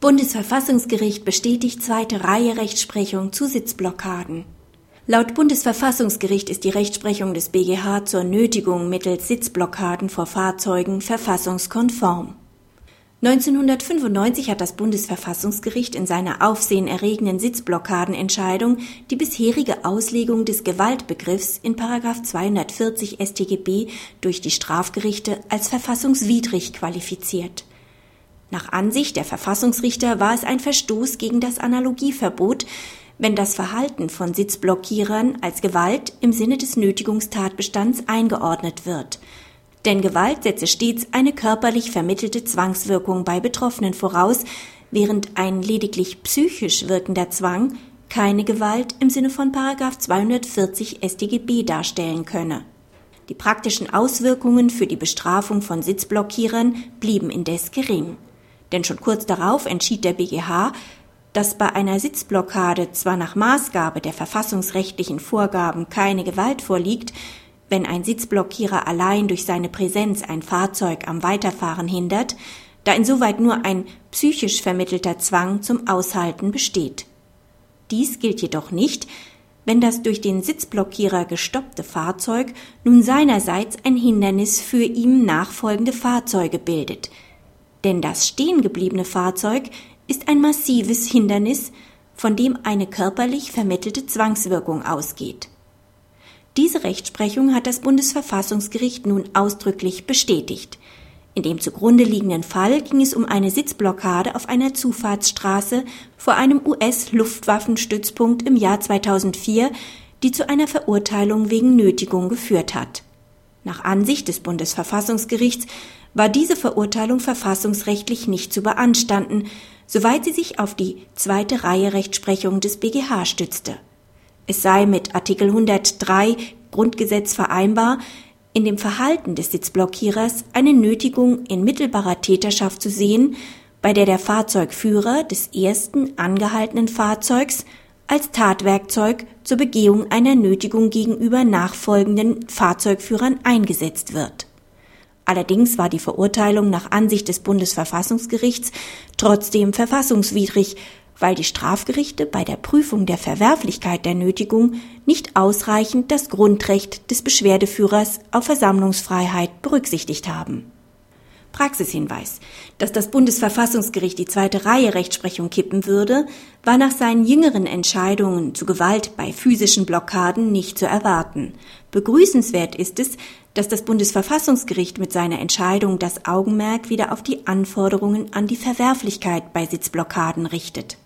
Bundesverfassungsgericht bestätigt zweite Reihe Rechtsprechung zu Sitzblockaden. Laut Bundesverfassungsgericht ist die Rechtsprechung des BGH zur Nötigung mittels Sitzblockaden vor Fahrzeugen verfassungskonform. 1995 hat das Bundesverfassungsgericht in seiner aufsehenerregenden Sitzblockadenentscheidung die bisherige Auslegung des Gewaltbegriffs in 240 StGB durch die Strafgerichte als verfassungswidrig qualifiziert. Nach Ansicht der Verfassungsrichter war es ein Verstoß gegen das Analogieverbot, wenn das Verhalten von Sitzblockierern als Gewalt im Sinne des Nötigungstatbestands eingeordnet wird. Denn Gewalt setze stets eine körperlich vermittelte Zwangswirkung bei Betroffenen voraus, während ein lediglich psychisch wirkender Zwang keine Gewalt im Sinne von 240 StGB darstellen könne. Die praktischen Auswirkungen für die Bestrafung von Sitzblockierern blieben indes gering. Denn schon kurz darauf entschied der BGH, dass bei einer Sitzblockade zwar nach Maßgabe der verfassungsrechtlichen Vorgaben keine Gewalt vorliegt, wenn ein Sitzblockierer allein durch seine Präsenz ein Fahrzeug am Weiterfahren hindert, da insoweit nur ein psychisch vermittelter Zwang zum Aushalten besteht. Dies gilt jedoch nicht, wenn das durch den Sitzblockierer gestoppte Fahrzeug nun seinerseits ein Hindernis für ihm nachfolgende Fahrzeuge bildet – denn das stehen gebliebene Fahrzeug ist ein massives Hindernis, von dem eine körperlich vermittelte Zwangswirkung ausgeht. Diese Rechtsprechung hat das Bundesverfassungsgericht nun ausdrücklich bestätigt. In dem zugrunde liegenden Fall ging es um eine Sitzblockade auf einer Zufahrtsstraße vor einem US-Luftwaffenstützpunkt im Jahr 2004, die zu einer Verurteilung wegen Nötigung geführt hat. Nach Ansicht des Bundesverfassungsgerichts war diese Verurteilung verfassungsrechtlich nicht zu beanstanden, soweit sie sich auf die zweite Reihe Rechtsprechung des BGH stützte. Es sei mit Artikel 103 Grundgesetz vereinbar, in dem Verhalten des Sitzblockierers eine Nötigung in mittelbarer Täterschaft zu sehen, bei der der Fahrzeugführer des ersten angehaltenen Fahrzeugs als Tatwerkzeug zur Begehung einer Nötigung gegenüber nachfolgenden Fahrzeugführern eingesetzt wird. Allerdings war die Verurteilung nach Ansicht des Bundesverfassungsgerichts trotzdem verfassungswidrig, weil die Strafgerichte bei der Prüfung der Verwerflichkeit der Nötigung nicht ausreichend das Grundrecht des Beschwerdeführers auf Versammlungsfreiheit berücksichtigt haben. Praxishinweis. Dass das Bundesverfassungsgericht die zweite Reihe Rechtsprechung kippen würde, war nach seinen jüngeren Entscheidungen zu Gewalt bei physischen Blockaden nicht zu erwarten. Begrüßenswert ist es, dass das Bundesverfassungsgericht mit seiner Entscheidung das Augenmerk wieder auf die Anforderungen an die Verwerflichkeit bei Sitzblockaden richtet.